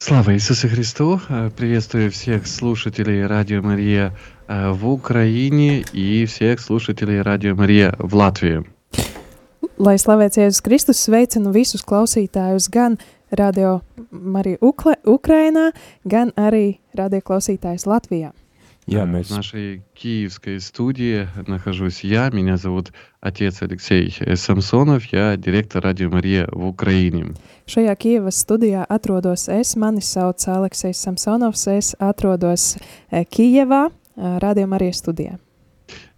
Слава Иисусу Христу! Э, Приветствую всех слушателей Радио Мария э, в Украине и всех слушателей Радио Мария в Латвии. Lai slavēts Jēzus Kristus, sveicinu visus klausītājus gan Radio Marija Ukla, Ukrainā, gan arī radio klausītājus Latvijā. Я, В нашей киевской студии нахожусь я. Меня зовут отец Алексей Самсонов. Я директор Радио Мария в Украине. Šajā Kievas studijā atrodos es. Mani sauc Aleksejs Samsonovs. Es atrodos Kijevā, Radio Marija studijā.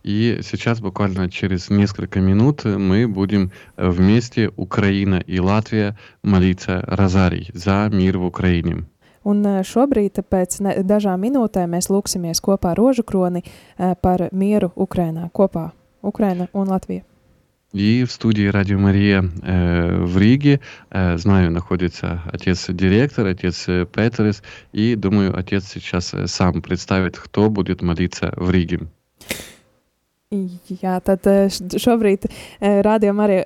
И сейчас буквально через несколько минут мы будем вместе, Украина и Латвия, молиться Розарий за мир в Украине. Un šobrīd, pēc ne, dažām minūtēm, mēs lūksimies kopā ar rožu kroni par mieru Ukrainā, kopā Ukraina un Latvija. И в студии Радио Мария э, в Риге, э, знаю, находится отец-директор, отец Петерс, и думаю, отец сейчас сам представит, кто будет молиться в Риге. Jā, tad šobrīd rādījumā arī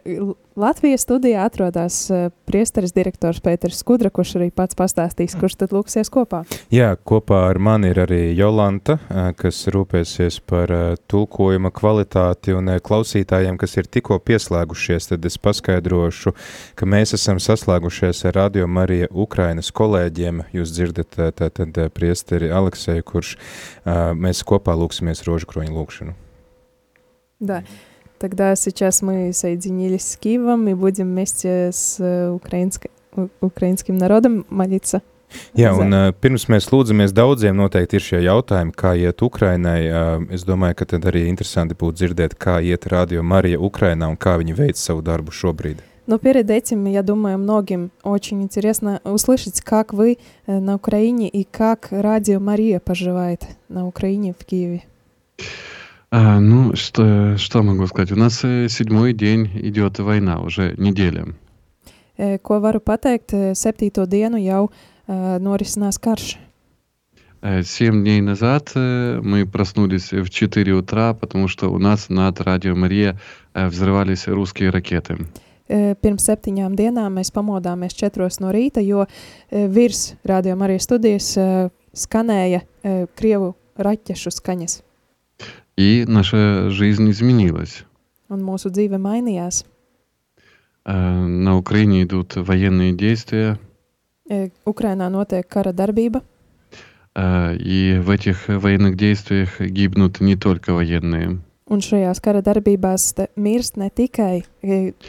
Latvijas studijā atrodas priesteris direktors Pēters Skudra, kurš arī pats pastāstīs, kurš tad lūksies kopā. Jā, kopā ar mani ir arī Jolanta, kas rūpēsies par tulkojuma kvalitāti un klausītājiem, kas ir tikko pieslēgušies, tad es paskaidrošu, ka mēs esam saslēgušies ar Radio Marija Ukrainas kolēģiem. Jūs dzirdat tātad priesteri Aleksēju, kurš mēs kopā lūksimies rožu kroņu lūkšanu. Да. Тогда сейчас мы соединились с Киевом и будем вместе с украинской, украинским народом молиться. Jā, un uh, pirms mēs lūdzamies, daudziem noteikti ir šie jautājumi, kā iet Ukrainai. Uh, es domāju, ka tad arī interesanti būtu dzirdēt, kā iet Radio Marija Украина un kā viņi veic savu darbu šobrīd. Но перед этим, я думаю, многим очень интересно услышать, как вы на Украине и как Радио Мария поживает на Украине в Киеве. А, ну, что, что могу сказать? У нас седьмой день идет война, уже неделя. Ko varu pateikt? Septīto dienu jau uh, norisinās karš. Семь дней назад мы проснулись в 4 утра, потому что у нас над Радио Мария взрывались русские ракеты. Pirms septiņām dienām mēs pamodāmies četros no rīta, jo virs Radio Marijas studijas skanēja Krievu raķešu skaņas. И наша жизнь изменилась. Un mūsu dzīve mainījās. На Украине идут военные действия. Ukrainā notiek kara darbība. И в этих военных действиях гибнут не только военные. Un šajās kara darbībās mirst ne tikai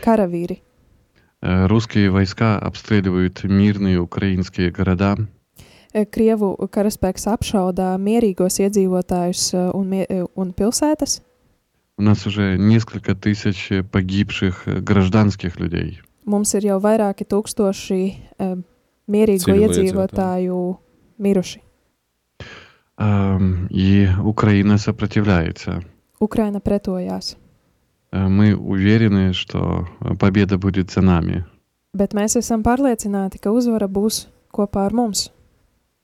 karavīri. Русские войска обстреливают мирные украинские города. Krievu karaspēks apšaudā mierīgos iedzīvotājus un, un pilsētas. У нас уже несколько тысяч погибших гражданских людей. Mums ir jau vairāki tūkstoši uh, mierīgo iedzīvotāju miruši. Um, и Украина сопротивляется. Ukraina pretojās. Мы уверены, что победа будет за нами. Bet mēs esam pārliecināti, ka uzvara būs kopā ar mums.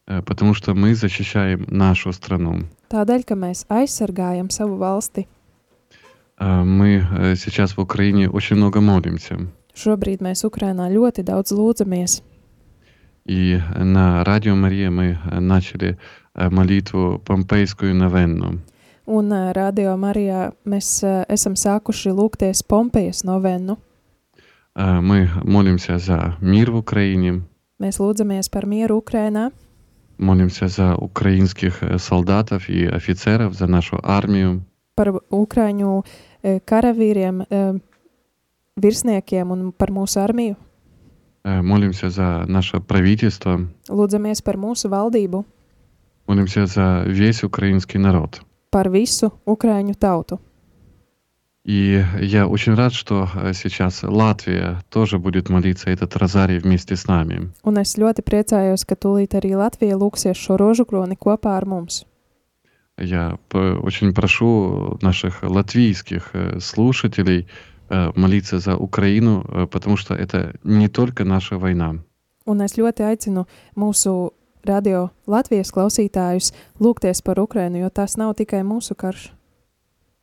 Потому что мы защищаем нашу страну. Tādēļ, ka mēs aizsargājam savu valsti. Мы сейчас в Украине очень много молимся. Šobrīd mēs Ukrainā ļoti daudz lūdzamies. И на Радио Мария мы начали молитву Помпейскую новенну. Un Radio Marijā mēs esam sākuši lūgties Pompejas novennu. Мы молимся за мир в Украине. Mēs lūdzamies par mieru Ukrainā. Молимся за украинских солдатов и офицеров, за нашу армию. Par ukraiņu karavīriem, virsniekiem un par mūsu armiju. Молимся за наше правительство. Lūdzamies par mūsu valdību. Молимся за весь украинский народ. Par visu ukraiņu tautu. И я очень рад, что сейчас Латвия тоже будет молиться этот розарий вместе с нами. Un es ļoti priecājos, ka tūlīt arī Latvija lūksies šo rožu kroni kopā ar mums. Я очень прошу наших латвийских слушателей молиться за Украину, потому что это не только наша война. Un es ļoti aicinu mūsu radio Latvijas klausītājus lūgties par Ukrainu, jo tas nav tikai mūsu karš.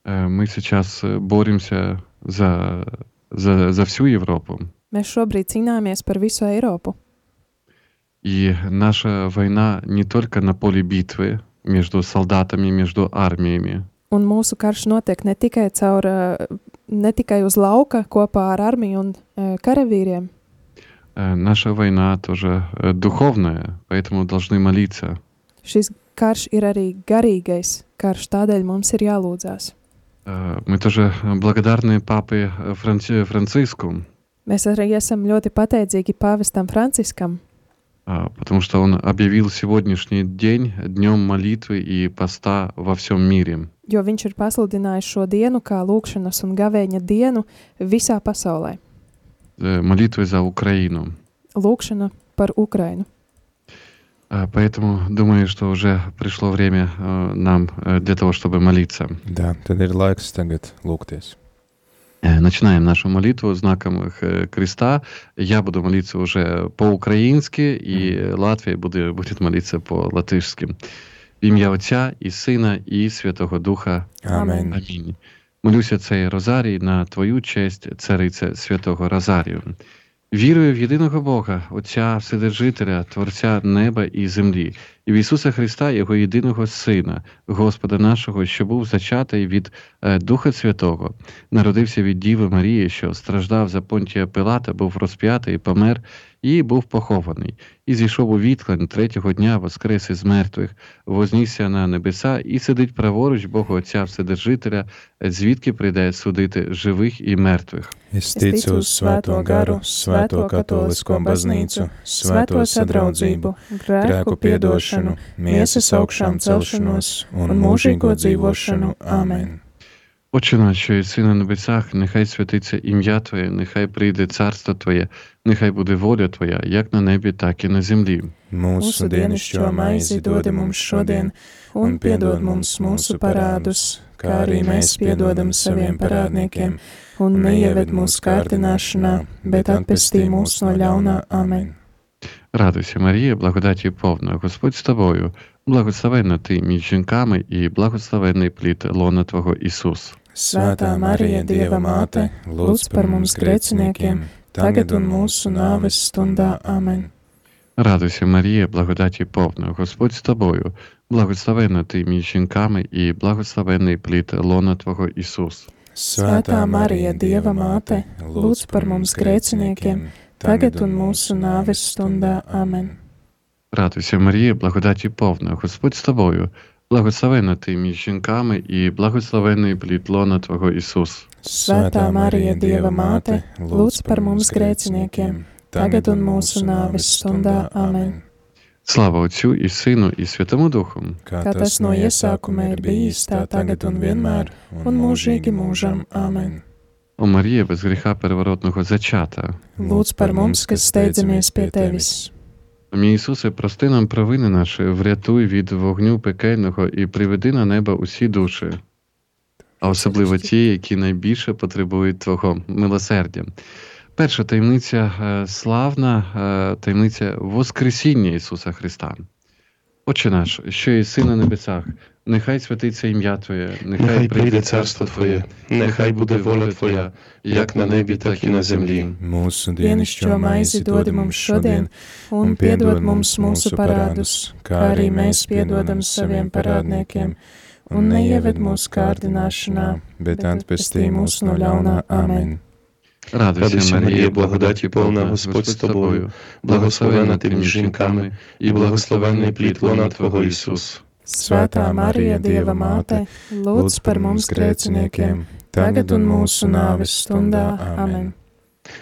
Мы сейчас боремся за, за, за всю Европу. Mēs šobrīd cīnāmies par visu Eiropu. И наша война не только на поле битвы между солдатами, между армиями. Un mūsu karš notiek ne tikai, caur, eh, ne tikai uz lauka kopā ar armiju un eh, karavīriem. Э, Наша война тоже э, духовная, поэтому должны молиться. Šis karš ir arī garīgais karš, tādēļ mums ir jālūdzās. Э, Мы тоже благодарны папе Франци- Франциску, Mēs arī esam ļoti pateicīgi pāvestam Franciskam, а, потому что он объявил сегодняшний день днем молитвы и поста во всем мире. jo viņš ir pasludinājis šo dienu kā lūkšanas un gavēņa dienu visā pasaulē. Э, Молитвы за Украину. Lūkšana par Ukrainu. А, Поэтому думаю, что уже пришло время э, нам э, для того, чтобы молиться. Jā, tad ir laiks tagad lūgties. Э, Начинаем нашу молитву знаком э, креста. Я буду молиться уже по-украински, и Латвия буде- будет молиться по-латышски. В ім'я Отця і Сина, і Святого Духа. Amen. Амінь. Молюся цей розарій на Твою честь, царице Святого Розарію. Вірую в єдиного Бога, Отця Вседержителя, Творця неба і землі, і в Ісуса Христа, Його єдиного Сина, Господа нашого, що був зачатий від е, Духа Святого, народився від Діви Марії, що страждав за Понтія Пилата, був розп'ятий, помер і був похований, і зійшов у відклань третього дня, воскрес із мертвих, вознісся на небеса і сидить праворуч Бога Отця Вседержителя, звідки прийде судити живих і мертвих. Es ticu uz Svēto garu, Svēto katolisko baznīcu, Svēto sadraudzību, grēku piedošanu, miesas augšām celšanos un mūžīgo dzīvošanu. Amen. Отче наш, що єси на небесах, нехай святиться ім'я Твоє, нехай прийде царство Твоє, нехай буде воля Твоя, як на небі, так і на землі. Mūsu dienascho maizi dod mums šodien, un piedod mums mūsu parādus, kā arī mēs piedodam saviem parādniekiem, un neieved mūsu kārdināšanā, bet atpestī mūs no ļaunā. Amen. Радуйся, Марія, благодаті повна, Господь з тобою, благословенна ти між жінками, і благословенний плід лона Твого Ісус. Svētā Marija, Dieva māte, lūdz par mums grēciniekiem, tagad un mūsu nāves stundā. Amen. Радуйся, Марія, благодаті повна, Господь з тобою, благословенна ти між жінками, і благословенний плід лона Твого Ісус. Svētā Marija, Dieva māte, lūdz par mums grēciniekiem, tagad un mūsu nāves stundā. Amen. Радуйся, Марія, благодаті повна, Господь з тобою, благословенна ти між жінками, і благословенний плід лона Твого Ісус. Svētā Marija, Dieva māte, lūdz par mums grēciniekiem, tagad un mūsu nāves stundā. Amen. Слава Отцю і Сину, і Святому Духу. Kā tas no iesākuma ir bijis, tā tagad un vienmēr, un mūžīgi mūžam. Amen. О Марія, без гріха переворотного зачата. Lūdz par mums, kas steidzamies pie tevis. Мій Ісусе, прости нам провини наші, врятуй від вогню пекельного і приведи на небо усі душі, а особливо ті, які найбільше потребують Твого милосердя. Перша таємниця е, славна е, таємниця Воскресіння Ісуса Христа. Отче наш, що єси на небесах, нехай святиться ім'я Твоє, Нехай прийде царство Твоє, нехай буде воля Твоя, як на небі, так і на землі. Mūsu dienascho maizi dod mums šodien, un piedod mums mūsu parādus, kā arī mēs piedodam saviem parādniekiem, un neieved mūsu kārdināšanā, bet atpestī mūs no ļaunā. Amen. Радуйся, Марія, благодаті повна Господь з тобою, благословена ти між жінками, і благословенний плід лона Твого Ісус. Svētā Marija, Dieva māte, lūdz par mums grēciniekiem, tagad un mūsu nāves stundā. Amen.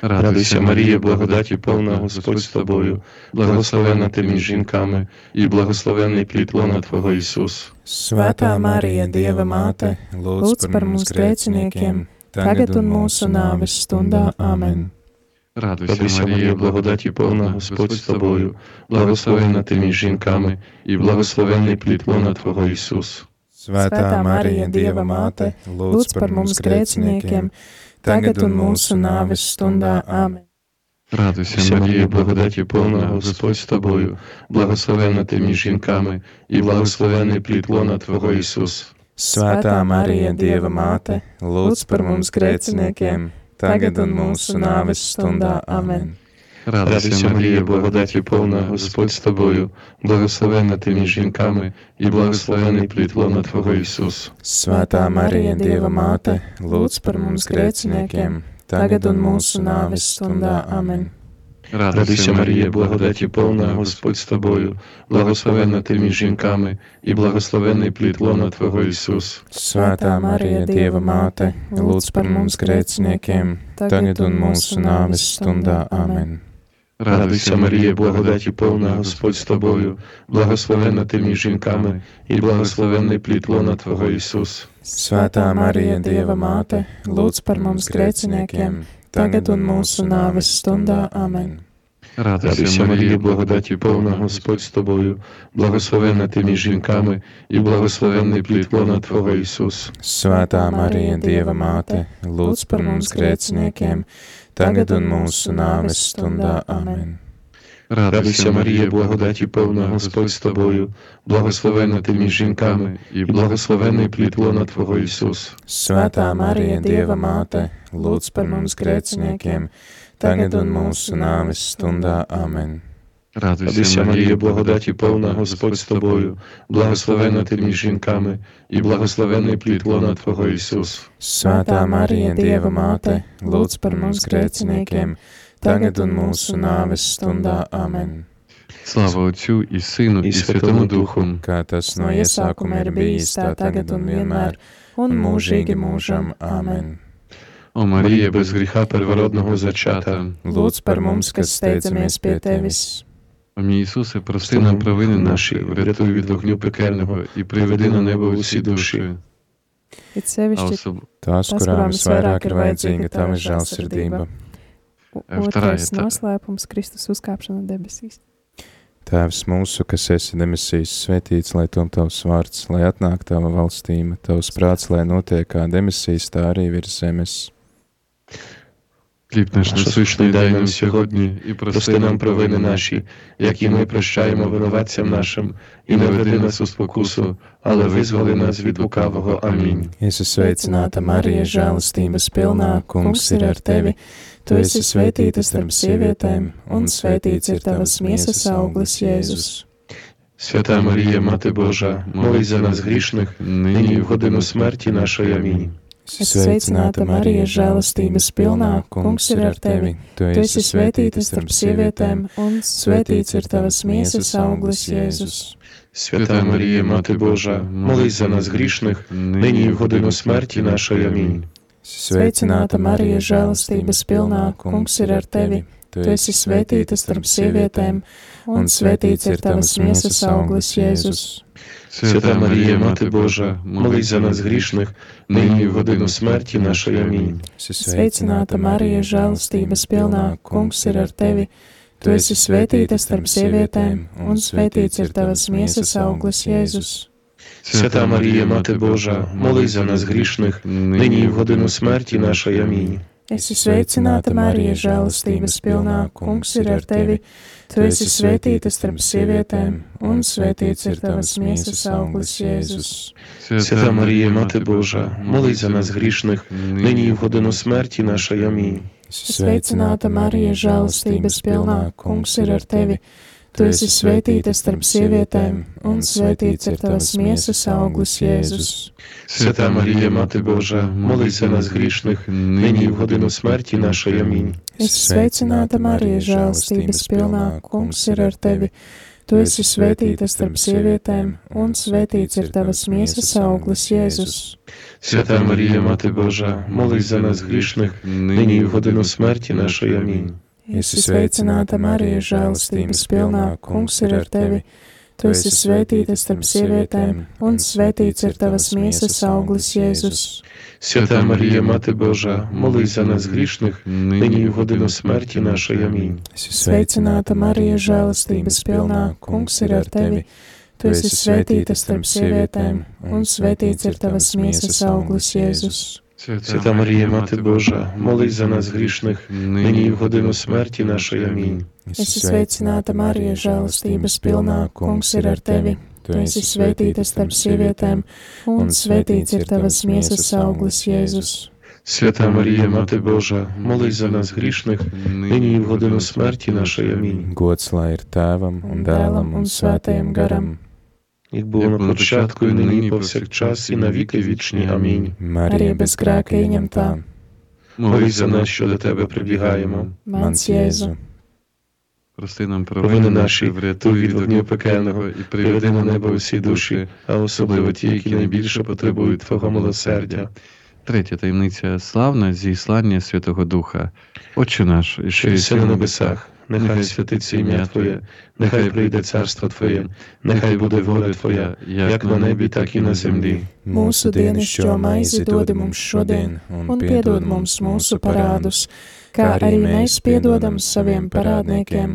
Радуйся, Марія, благодаті повна Господь з тобою, благословена ти між жінками, і благословенний плід лона Твого Ісус. Svētā Marija, Dieva māte, lūdz par mums grēciniekiem, tagad un mūsu nāves stundā. Amen. Радуйся, Марія, благодаті повна Господь з тобою, благословена ти між жінками, і благословенний плід лона Твого Ісус. Svētā Marija, Dieva māte, lūdz par mums grēciniekiem, tagad un mūsu nāves stundā. Amen. Радуйся, Марія, благодаті повна Господь з тобою, благословена ти між жінками, і благословенний плід лона Твого Ісус. Svētā Marija, Dieva māte, lūdz par mums grēciniekiem, tagad un mūsu nāves stundā. Amen. Радуйся, Марія, благодаті повна, Господь з тобою, благословенна ти між жінками, і благословений плід лона Твого Ісус. Svētā Marija, Dieva māte, lūdz par mums grēciniekiem, tagad un mūsu nāves stundā. Amen. Радуйся, Марія, благодаті повна, Господь з тобою, благословенна ти між жінками, і благословений плід лона Твого Ісус. Svētā Marija, Dieva māte, lūdz par mums grēciniekiem, tagad un mūsu nāves stundā. Amen. Радуйся, Марія, благодаті повна, Господь з тобою, благословенна ти між жінками, і благословенний плід лона Твого Ісус. Svētā Marija, Dieva māte, lūdz par mums grēciniekiem, tagad un mūsu nāves stundā. Amen. Радуйся, Марія, благодаті повна, Господь з тобою, благословенна ти між жінками, і благословенний плід лона Твого Ісус. Svētā Marija, Dieva māte, lūdz par mums grēciniekiem, tagad un mūsu nāves stundā. Amen. Радуйся, Марія, благодаті повна, Господь з тобою, благословена ти між жінками, і благословений плід лона Твого Ісус. Свята Марія, Dieva Мати, lūdz par mums grēciniekiem, tagad un mūsu nāves stundā. Amen. Радуйся, Марія, благодаті повна, Господь з тобою, благословенна ти між жінками, і благословенний плід лона Твого Ісус. Svētā Marija, Dieva māte, lūdz par mums grēciniekiem, tagad un mūsu nāves stundā. Amen. Слава Отцю і Сину, і І Святому Святому Духу. Kā tas no iesākuma ir bijis, tā tagad un vienmēr, un mūžīgi mūžam. Amen. О Марія, без гріха первородного зачата. Lūdz par mums, kas steidzamies pie Tevis. О мій Ісусе, прости нам провини наші, врятуй від вогню пекельного і приведи на небо усі душі. It А sevišķi особ... Tās, kurām visvairāk ir vajadzīga Tava žēlsirdība. u- Вторая otrais tā- noslēpums - Kristus uzkāpšana debesīs. Tēvs mūsu, kas esi demisijas, svētīts, lai tom tavs vārds, lai atnāk tava valstība, tavs prāts, lai notiek kā demisijas, tā arī virs zemes. Хліб наш Наш насущний дай нам сьогодні, і Прости нам провини наші, які ми прощаємо винуватцям нашим, і не веди нас у спокусу, але визволи нас від лукавого. Амінь. Esmu sveicināta Marija, žēlastības pilnā, kungs ir ar tevi. Tu esi svētīta starp sievietēm, un svētīts ir tavas miesas auglis, Jēzus. Свята Марія, Мати Божа, молись за нас грішних, нині в годину смерті нашої. Амінь. Es esmu sveicināta Marija, žēlastības pilnā, kungs ir ar tevi. Tu Tu esi svētīta starp sievietēm, un svētīts ir tavas miesas auglis, Jēzus. Свята Марія, Мати Божа, молись за нас грішних, нині і в годину смерті нашої. Амінь. Sveicināta Marija, žēlastības pilnā, kungs ir ar tevi. Tu esi svētīta starp sievietēm, un svētīts ir tavas miesas auglis, Jēzus. Свята Марія, Мати Божа, молись за нас грішних, нині і в годину смерті нашої. Амінь. Sveicināta Marija, žēlastības pilnā, kungs ir ar tevi. Tu esi svētīta starp sievietēm, un svētīts ir tavas miesas auglis, Jēzus. Свята Марія, Мати Божа, молись за нас грішних, нині і в годину смерті нашої. Амінь. Esi sveicināta Marija, žēlastības pilnā, kungs ir ar tevi. Tu esi svētīta starp sievietēm, un svētīts ir tavas miesas auglis, Jēzus. Свята Марія, Мати Божа, молись за нас грішних, нині і в годину смерті нашої. Амінь. Esi sveicināta Marija, žēlastības pilnā, kungs ir ar tevi. Tu esi svētīta starp sievietēm, un svētīts ir tavas miesas auglis, Jēzus. Свята Марія, Мати Божа, молись за нас грішних, нині і в годину смерті нашої. Амінь. Esi sveicināta Marija, žēlastības pilnā, kungs ir ar tevi. Tu esi svētīta starp sievietēm, un svētīts ir tavas miesas auglis, Jēzus. Свята Марія, Мати Божа, молись за нас грішних, нині і в годину смерті нашої. Амінь. Esi sveicināta Marija, žēlastības pilnā, kungs ir ar tevi. Tu esi svētīta starp sievietēm, un svētīts ir tavas miesas auglis, Jēzus. Свята Марія, Мати Божа, молись за нас грішних, нині і в годину смерті нашої. Амінь. Esi sveicināta Marija, žēlastības pilnā, kungs ir ar tevi. Tu esi svētīta starp sievietēm, un svētīts ir tavas miesas auglis, Jēzus. Свята Марія, Мати Божа, молись за нас грішних, нині і в годину смерті нашої. Амінь. Esi sveicināta Marija, žēlastības pilnā, kungs ir ar tevi. Tu esi svētīta starp sievietēm, un svētīts ir tavas miesas auglis, Jēzus. Свята Марія, Мати Божа, молись за нас грішних, нині і в годину смерті нашої. Амінь. Gods lai ir tēvam un dēlam un svētajam garam. Як було на початку, і нині, і повсякчас, і на віки вічні. Амінь. Марія bez grēka ieņemtā, Молись за нас, що до тебе прибігаємо. mans Прости нам Провини наші, наші, врятуй від вогню пекельного і Приведи на небо усі душі, а особливо ті, які найбільше потребують Твого милосердя. Третя таємниця славна зіслання Святого Духа. Отче наш, що єси на небесах, нехай святиться ім'я Твоє, нехай прийде царство Твоє, нехай буде воля Твоя, як на небі, так і на землі. Mūsu dienascho maizi dod mums šodien, un piedod mums mūsu parādus, kā arī mēs piedodam saviem parādniekiem,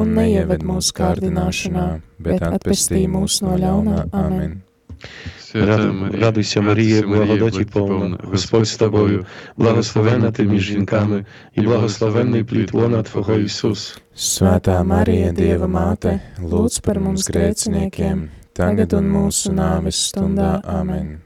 un neieved mūsu kārdināšanā, bet atpestī mūs no ļaunā. Amen. Раду- Радуйся, Марія, благодаті повна, Господь з тобою, благословенна ти між жінками, і благословенний плід лона Твого Ісус. Свята Марія, Dieva Мати, lūdz par mums grēciniekiem, tagad un mūsu nāves stundā. Amen.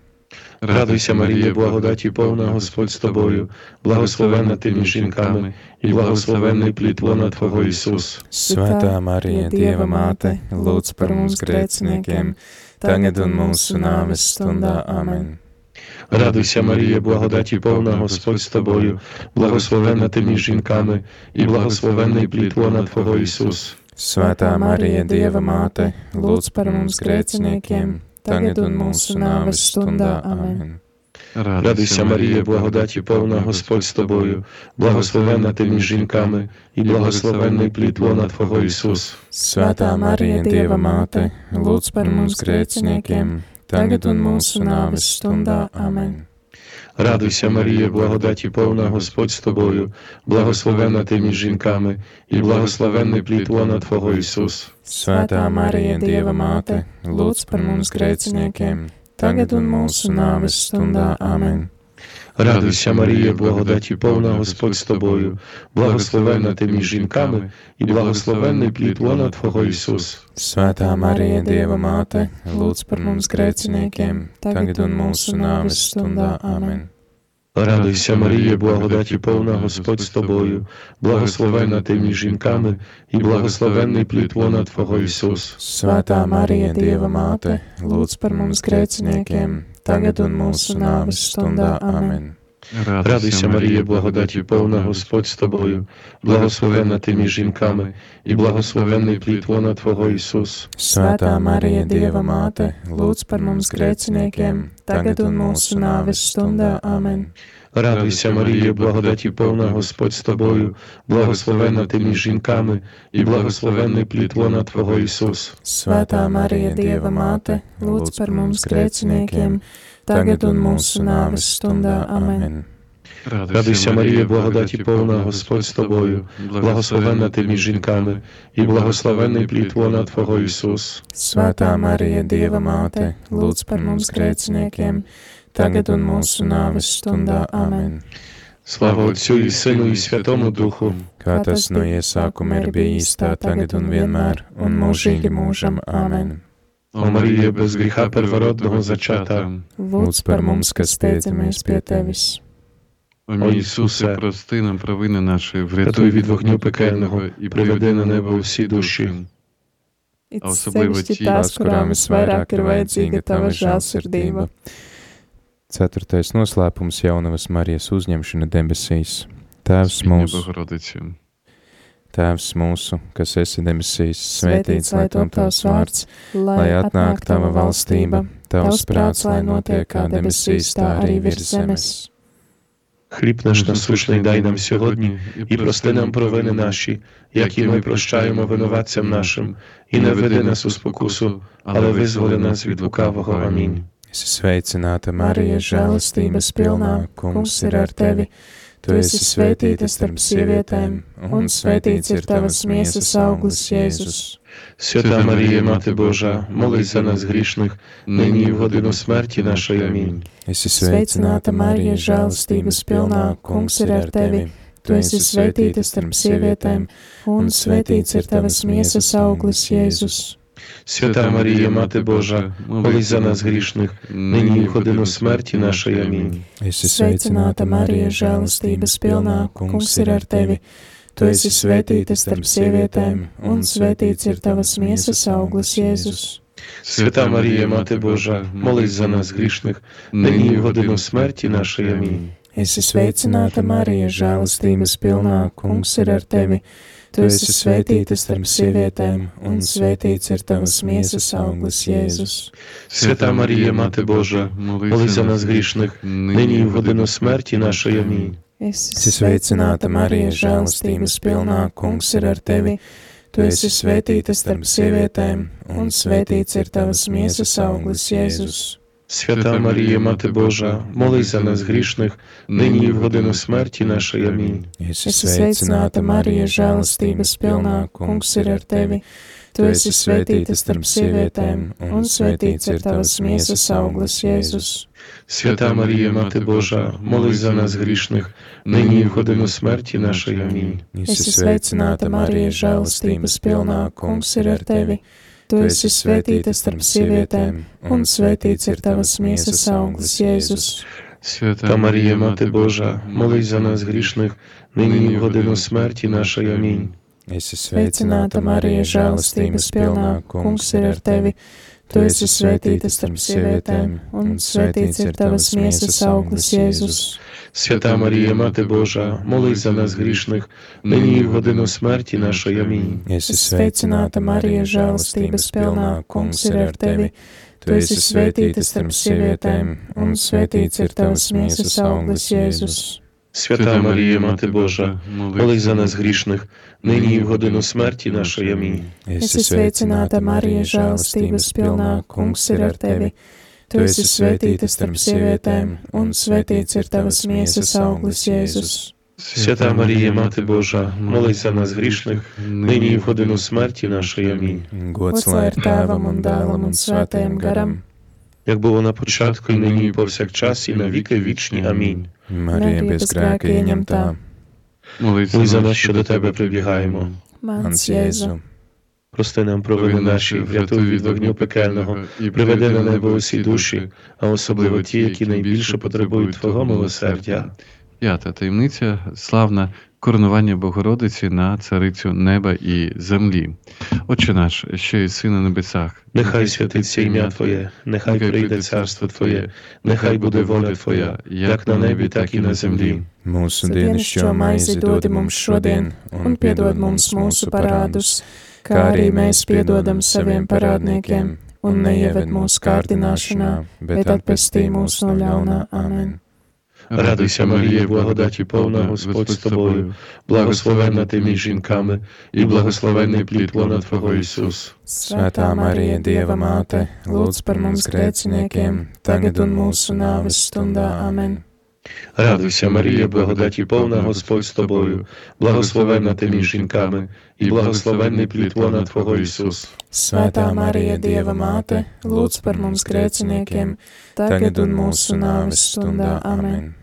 Радуйся, Марія, благодаті повна, Господь з тобою, благословена ти між жінками, і благословенний плід лона Твого Ісус. Svētā Marija, Dieva māte, lūdz par mums grēciniekiem, tagad un mūsu nāves stundā. Amen. Радуйся, Марія, благодаті повна, Господь з тобою, благословена ти між жінками, і благословенний плід лона Твого Ісус. Svētā Marija, Dieva māte, lūdz par mums grēciniekiem, tagad un mūsu nāves stundā. Amen. Радуйся, Марія, благодаті повна, Господь з тобою, благословена ти між жінками, і благословенний плід лона Твого Ісус. Svētā Marija, Dieva māte, lūdz par mums grēciniekiem, tagad un mūsu nāves stundā. Amen. Радуйся, Марія, благодаті повна, Господь з тобою, благословенна ти між жінками, і благословенний плід лона Твого Ісус. Свята Марія, Dieva Мати, lūdz par mums grēciniekiem, tagad un mūsu nāves stundā. Amen. Радуйся, Марія, благодаті повна, Господь з тобою, благословена ти між жінками, і благословенний плід лона Твого Ісус. Svētā Marija, Dieva māte, lūdz par mums grēciniekiem, tagad un mūsu nāves stundā. Amen. Радуйся, Марія, благодаті повна, Господь з тобою, благословена ти між жінками, і благословенний плід лона Твого Ісус. Svētā Marija, Dieva māte, lūdz par mums grēciniekiem, tagad un mūsu nāves stundā. Amen. Радуйся, Марія, благодаті повна, Господь з тобою, благословена ти між жінками, і благословенний плід лона Твого Ісус. Svētā Marija, Dieva māte, lūdz par mums grēciniekiem, tagad un mūsu nāves stundā. Amen. Радуйся, Марія, благодаті повна, Господь з тобою, благословена ти між жінками, і благословенний плід лона Твого Ісус. Svētā Marija, Dieva māte, lūdz par mums grēciniekiem, tagad un mūsu nāves stundā. Amen. Радуйся, Марія, благодаті повна, Господь з тобою, благословена ти між жінками, і благословенний плід лона Твого Ісус. Svētā Marija, Dieva māte, lūdz par mums grēciniekiem, tagad un mūsu nāves stundā. Amen. Слава Отцю і Сину і Святому Духу, Kā tas no iesākuma ir bijis, tā tagad un vienmēr, un mūžīgi mūžam. Amen. о Марія, без гріха первородного зачата, Lūdz par mums, kas steidzamies pie Tevis. О мій Ісусе, прости нам провини наші, врятуй від вогню пекельного і приведи на небо усі душі. It A особливо sevišķi ті, tās, kurām visvairāk ir vajadzīga tava žēlsirdība. Ceturtais noslēpums - jaunavas Marijas uzņemšana debesīs. Tēvs mūsu, Tēvs mūsu, kas esi debesīs, svētīts lai top tavs vārds, lai atnāk tava valstība, tavs prāts, lai notiek kā debesīs, tā arī virs zemes. хліб наш насущний дай нам сьогодні, і прости нам провини наші, які ми прощаємо винуватцям нашим, і не веди нас у спокусу, але визволи нас від лукавого. Амінь. Esi sveicināta, Marija, žēlastības pilnā, kungs ir ar tevi. Tu esi svētīta starp sievietēm, un svētīts ir tavas miesas auglis, Jēzus. Свята Марія, Мати Божа, молись за нас грішних, нині і в годину смерті нашої. Амінь. Esi sveicināta, Marija, žēlastības pilnā, kungs ir ar tevi. Tu esi svētīta starp sievietēm, un svētīts ir tavas miesas auglis, Jēzus. Свята Марія, Мати Божа, молись за нас грішних, нині і в годину смерті нашої. Амінь. Esi sveicināta, Marija, žēlastības pilnā, kungs ir ar tevi. Tu esi svētīta starp sievietēm, un svētīts ir tavas miesas auglis, Jēzus. Свята Марія, Мати Божа, молись за нас грішних, нині і в годину смерті нашої. Амінь. Esi sveicināta, Marija, žēlastības pilnā, kungs ir ar tevi. Tu esi svētīta starp sievietēm, un svētīts ir tavas miesas auglis, Jēzus. Свята Марія, Мати Божа, молись за нас грішних, нині і в годину смерті нашої. Амінь. Esi sveicināta, Marija, žēlastības pilnā, kungs ir ar tevi. Tu esi svētīta starp sievietēm, un svētīts ir tavas miesas auglis, Jēzus. Свята Марія, Мати Божа, молись за нас грішних, нині і в годину смерті нашої. Амінь. Esi sveicināta, Marija, žēlastības pilnā, kungs ir ar tevi. Tu esi svētīta starp sievietēm, un svētīts ir tavas miesas auglis, Jēzus. Свята Марія, Мати Божа, молись за нас грішних, нині і в годину смерті нашої. Амінь. Esi sveicināta, Marija, žēlastības pilnā, kungs ir ar tevi. Tu esi svētīta starp sievietēm, un svētīts ir tavas miesas auglis, Jēzus. Свята Марія, Мати Божа, молись за нас грішних, нині і в годину смерті нашої. Амінь. Esi Sveicināta, Marija, žēlastības pilnā, kungs ir ar tevi. Tu esi svētīta starp sievietēm, un svētīts ir tavas miesas auglis, Jēzus. Свята Марія, Мати Божа, молись за нас грішних, нині і в годину смерті нашої. Амінь. Esi Sveicināta, Marija, žēlastības pilnā, kungs ir ar tevi. Tu esi svētīta starp sievietēm, un svētīts ir tavas miesas auglis, Jēzus. Свята Марія, Мати Божа, молись за нас грішних, нині і в годину смерті нашої. Амінь. Esi sveicināta, Marija, žēlastības pilnā, kungs ir ar tevi. Tu esi svētīta starp sievietēm, un svētīts ir tavas miesas auglis, Jēzus. Свята Марія, Мати Божа, молись за нас грішних, нині і в годину смерті нашої. Амінь. Gods lai ir tēvam un dēlam un svētajam garam, Як було на початку, і нині, і повсякчас, і на віки вічні. Амінь. Marija bez grēka ieņemtā, Молись Молись за нас, що до тебе прибігаємо. mans mans Jēzu. Jēzu. Прости нам провини наші, врятуй від вогню пекельного, і приведи на небо усі душі, а особливо ті, які найбільше потребують Твого милосердя. П'ята таємниця славна коронування Богородиці на царицю неба і землі. Отче наш, що єси на небесах, Нехай святиться ім'я Твоє, нехай прийде царство Твоє, нехай буде воля Твоя, як на небі, так і на землі. Mūsu dienascho maizi dod mums šodien, un piedod mums mūsu parādus, kā arī mēs piedodam saviem parādniekiem, un neieved mūsu kārdināšanā, bet atpestī mūs no ļaunā. Amen. Радуйся, Марія, благодаті повна Господь з тобою, благословенна ти між жінками, і благословенний плід лона Твого Ісус. Svētā Marija, Dieva māte, lūdz par mums grēciniekiem, tagad un mūsu nāves stundā. Amen. Радуйся, Марія, благодаті повна Господь з тобою, благословенна ти між жінками, і благословенний плід лона Твого Ісус. Svētā Marija, Dieva māte, lūdz par mums grēciniekiem, tagad un mūsu nāves stundā. Amen.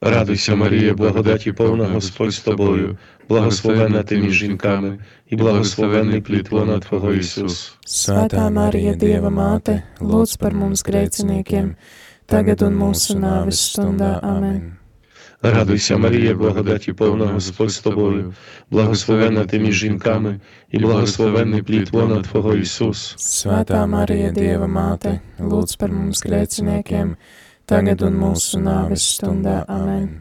Радуйся, Марія, благодаті повна Господь з тобою, благословенна ти між жінками, і благословенний плід лона Твого Ісус. Svētā Marija, Dieva māte, lūdz par mums grēciniekiem, tagad un mūsu nāves stundā. Amen. Радуйся, Марія, благодаті повна Господь з тобою, благословенна ти між жінками, і благословенний плід лона Твого Ісус. Svētā Marija, Dieva māte, lūdz par mums grēciniekiem, tagad un mūsu nāves stundā. Amen.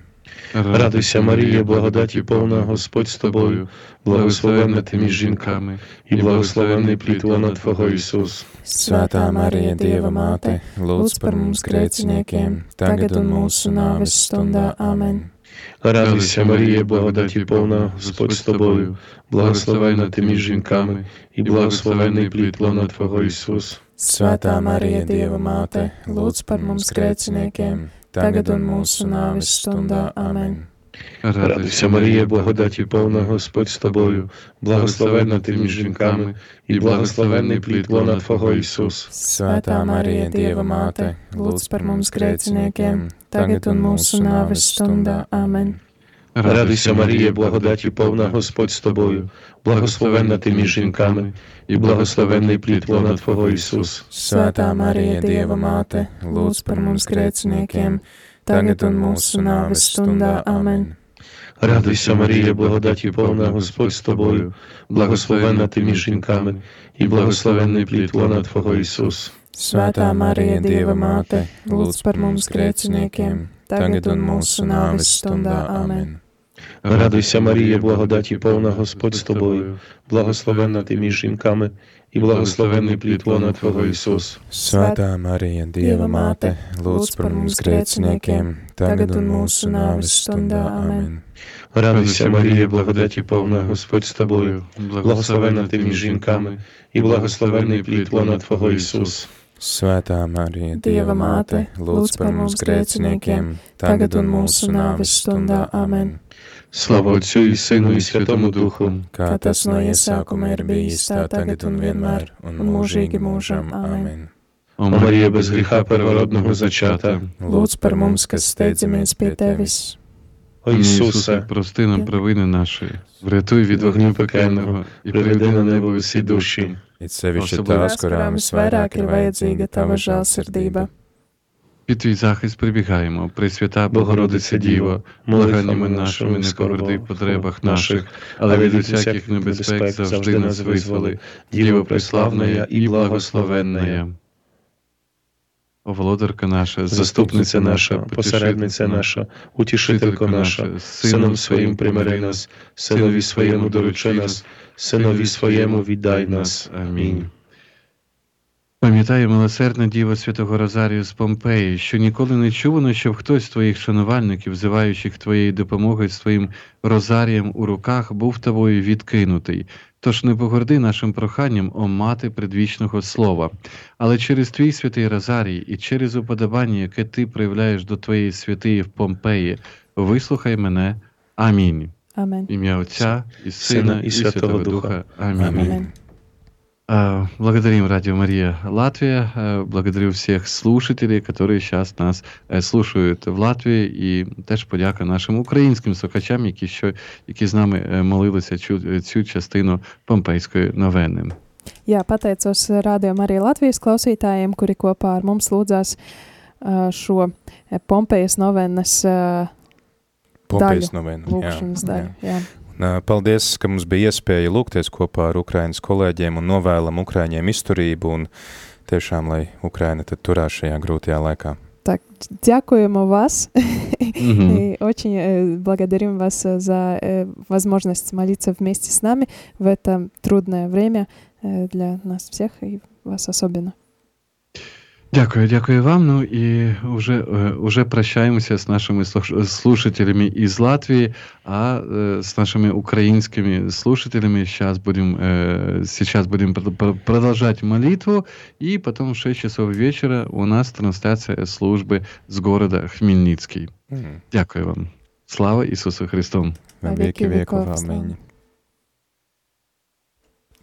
Радуйся, Марія, благодаті повна Господь з тобою, благословенна ти між жінками, і благословенний плід лона Твого Ісус. Svētā Marija, Dieva māte, lūdz par mums grēciniekiem, tagad un mūsu nāves stundā. Amen. Радуйся, Марія, благодаті повна Господь з тобою, благословенна ти між жінками, і благословенний плід лона Твого Ісус. Svētā Marija, Dieva māte, lūdz par mums grēciniekiem, tagad un mūsu nāves stundā. Amen. Радуйся, Марія, благодаті повна Господь з тобою, благословенна ти між жінками, і благословенний плід лона Твого Ісус. Svētā Marija, Dieva māte, lūdz par mums grēciniekiem, tagad un mūsu nāves stundā. Amen. Радуйся, Марія, благодаті повна Господь з тобою, благословенна ти між жінками, і благословенний плід лона Твого Ісус. Svētā Marija, Dieva māte, lūdz par mums grēciniekiem, tagad un mūsu nāves stundā. Amen. Радуйся, Марія, благодаті повна Господь з тобою, благословенна ти між жінками, і благословенний плід лона Твого Ісус. Svētā Marija, Dieva māte, lūdz par mums grēciniekiem, tagad un mūsu nāves stundā. Amen. Радуйся, Марія, благодаті повна Господь з тобою, благословенна ти між жінками, і благословенний плід лона Твого Ісус. Svētā Marija, Dieva māte, lūdz par mums grēciniekiem, tagad un mūsu nāves stundā. Amen. Радуйся, Марія, благодаті повна Господь з тобою, благословенна ти між жінками, і благословенний плід лона Твого Ісус. Svētā Marija, Dieva māte, lūdz par mums grēciniekiem, tagad un mūsu nāves stundā. Amen. Слава Отцю і Сину і Святому Духу, kā tas no iesākuma ir bijis, tā tagad un vienmēr, un mūžīgi mūžam. Amen. О Марія без гріха первородного зачата, Lūdz par mums, kas steidzamies pie Tevis. О Ісусе, прости нам провини наші, врятуй від вогню пекельного і приведи на небо усі душі. It sevišķi Особливо tās, Tās, kurām kurām visvairāk ir vajadzīga Tava žēlsirdība. Під твій захист прибігаємо, Пресвята Богородиця Діво, благаннями нашими не погорди в потребах наших, але від усяких небезпек завжди нас визволи, Діво преславная і благословенная. О, володарка наша, заступниця наша, посередниця наша, утішителько наша, Сином своїм примири нас, Синові своєму доручи нас, Синові своєму віддай нас. Амінь. Пам'ятаю, милосердна Діва Святого Розарію з Помпеї, що ніколи не чувано, щоб хтось з твоїх шанувальників, взиваючих твоєї допомоги з твоїм розарієм у руках, був тобою відкинутий. Тож не погорди нашим проханням, о мати предвічного слова. Але через твій святий Розарій і через уподобання, яке ти проявляєш до твоєї святиї в Помпеї, вислухай мене. Амінь. Amen. Ім'я Отця і Сина і Святого Духа. Амінь. Amen. А, Благодарим Радио Мария Латвия, а, благодарю всех слушателей, которые сейчас нас е, слушають в Латвії, і теж подяка нашим українським слухачам, які що які з нами е, молилися цю, цю частину помпейської новини. Jā, pateicos rādījumam arī Latvijas klausītājiem, kuri kopā ar mums lūdzās ā, šo eh, Pompejas novenas ā, Pompejas novena. lūkšanas daļu. Jā. Nā, Paldies, ka mums bija iespēja lūgties kopā ar Ukrainas kolēģiem un novēlam Ukraiņiem izturību un tiešām, lai Ukraina tad turās šajā grūtajā laikā. Так, дякуємо вас Мгм. и очень э, благодарим вас э, за э, возможность молиться вместе с нами в это трудное время э, для нас всех и вас особенно. Дякую, дякую вам. Ну і уже, е, уже прощаємося з нашими слуш- слушателями із Латвії, а е, з нашими українськими слушателями сейчас будем, э, сейчас будем пр- продолжать молитву, и потом в 6 часов вечера у нас трансляция службы с города Хмельницкий. Mm. Дякую вам. Слава Ісусу Христу! Во Vai веки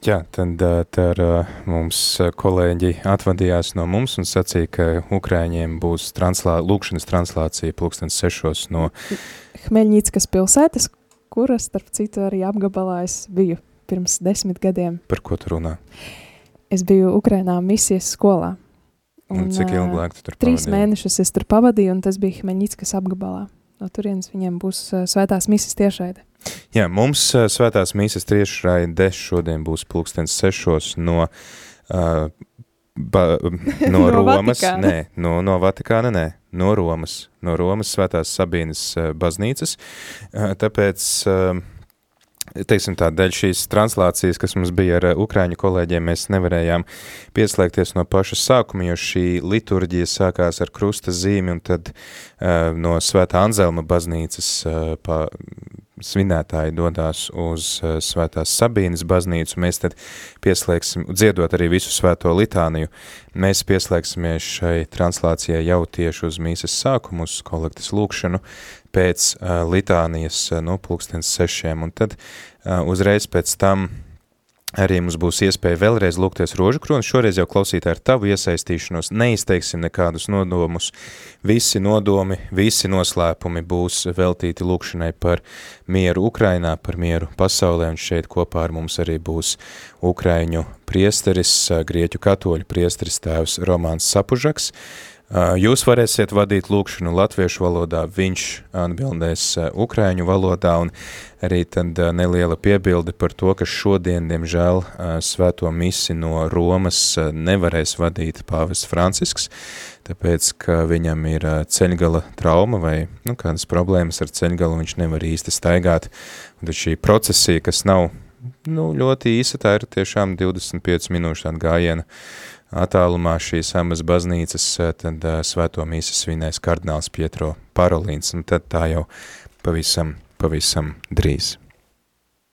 Jā, tad ar mums kolēģi atvadījās no mums un sacīja, ka Ukraiņiem būs translā, lūkšanas translācija pulkstens sešos no... Hmeļņīckas pilsētas, kuras, starp citu, arī apgabalā es biju pirms desmit gadiem. Par ko tu runā? Es biju Ukrainā misijas skolā. Un, un cik ilgi lēk tu tur pavadīji? Trīs mēnešus es tur pavadīju, un tas bija Hmeļņīckas apgabalā. No turienes viņiem būs svētās misijas tiešraide. Jā, mums svētās mīsas tiešraide šodien būs pulkstens sešos no, uh, ba, no, No Romas. Vatikāna. Nē, no, no Vatikāna, nē, no Romas. No Romas svētās Sabīnas ā, baznīcas. Tāpēc, teiksim tā, dēļ šīs translācijas, kas mums bija ar ā, ukraiņu kolēģiem, mēs nevarējām pieslēgties no paša sākuma, jo šī liturģija sākās ar krusta zīmi un tad uh, no Svētā Anzelma baznīcas uh, pa, svinētāji dodās uz uh, Svētās Sabīnas baznīcu. Mēs tad pieslēgsim, dziedot arī visu svēto litāniju, mēs pieslēgsimies šai translācijai jau tieši uz mīsas sākumu, uz kolektas lūkšanu, pēc uh, litānijas uh, no pulkstens sešiem, un tad uh, uzreiz pēc tam Arī mums būs iespēja vēlreiz lūgties rožu kroni, šoreiz jau klausītāji ar tavu iesaistīšanos, neizteiksim nekādus nodomus, visi nodomi, visi noslēpumi būs veltīti lūkšanai par mieru Ukrainā, par mieru pasaulē, un šeit kopā ar mums arī būs Ukraiņu priesteris, grieķu katoļu priesteris tēvs Romāns Sapužaks, Jūs varēsiet vadīt lūkšanu latviešu valodā, viņš atbildēs ukraiņu valodā, un arī tad neliela piebilde par to, ka šodien, diemžēl, svēto misi no Romas nevarēs vadīt pāvests Francisks, tāpēc, ka viņam ir ceļgala trauma vai nu, kādas problēmas ar ceļgalu, viņš nevar īsti staigāt, un tad šī procesija, kas nav nu, ļoti īsa, tā ir tiešām 25 minūšu tāda gājiena, attālumā šīs amas baznīcas, eh, tad uh, svēto mīsu svinēs kardināls Pietro Parolīns, un tad tā jau pavisam, pavisam drīz.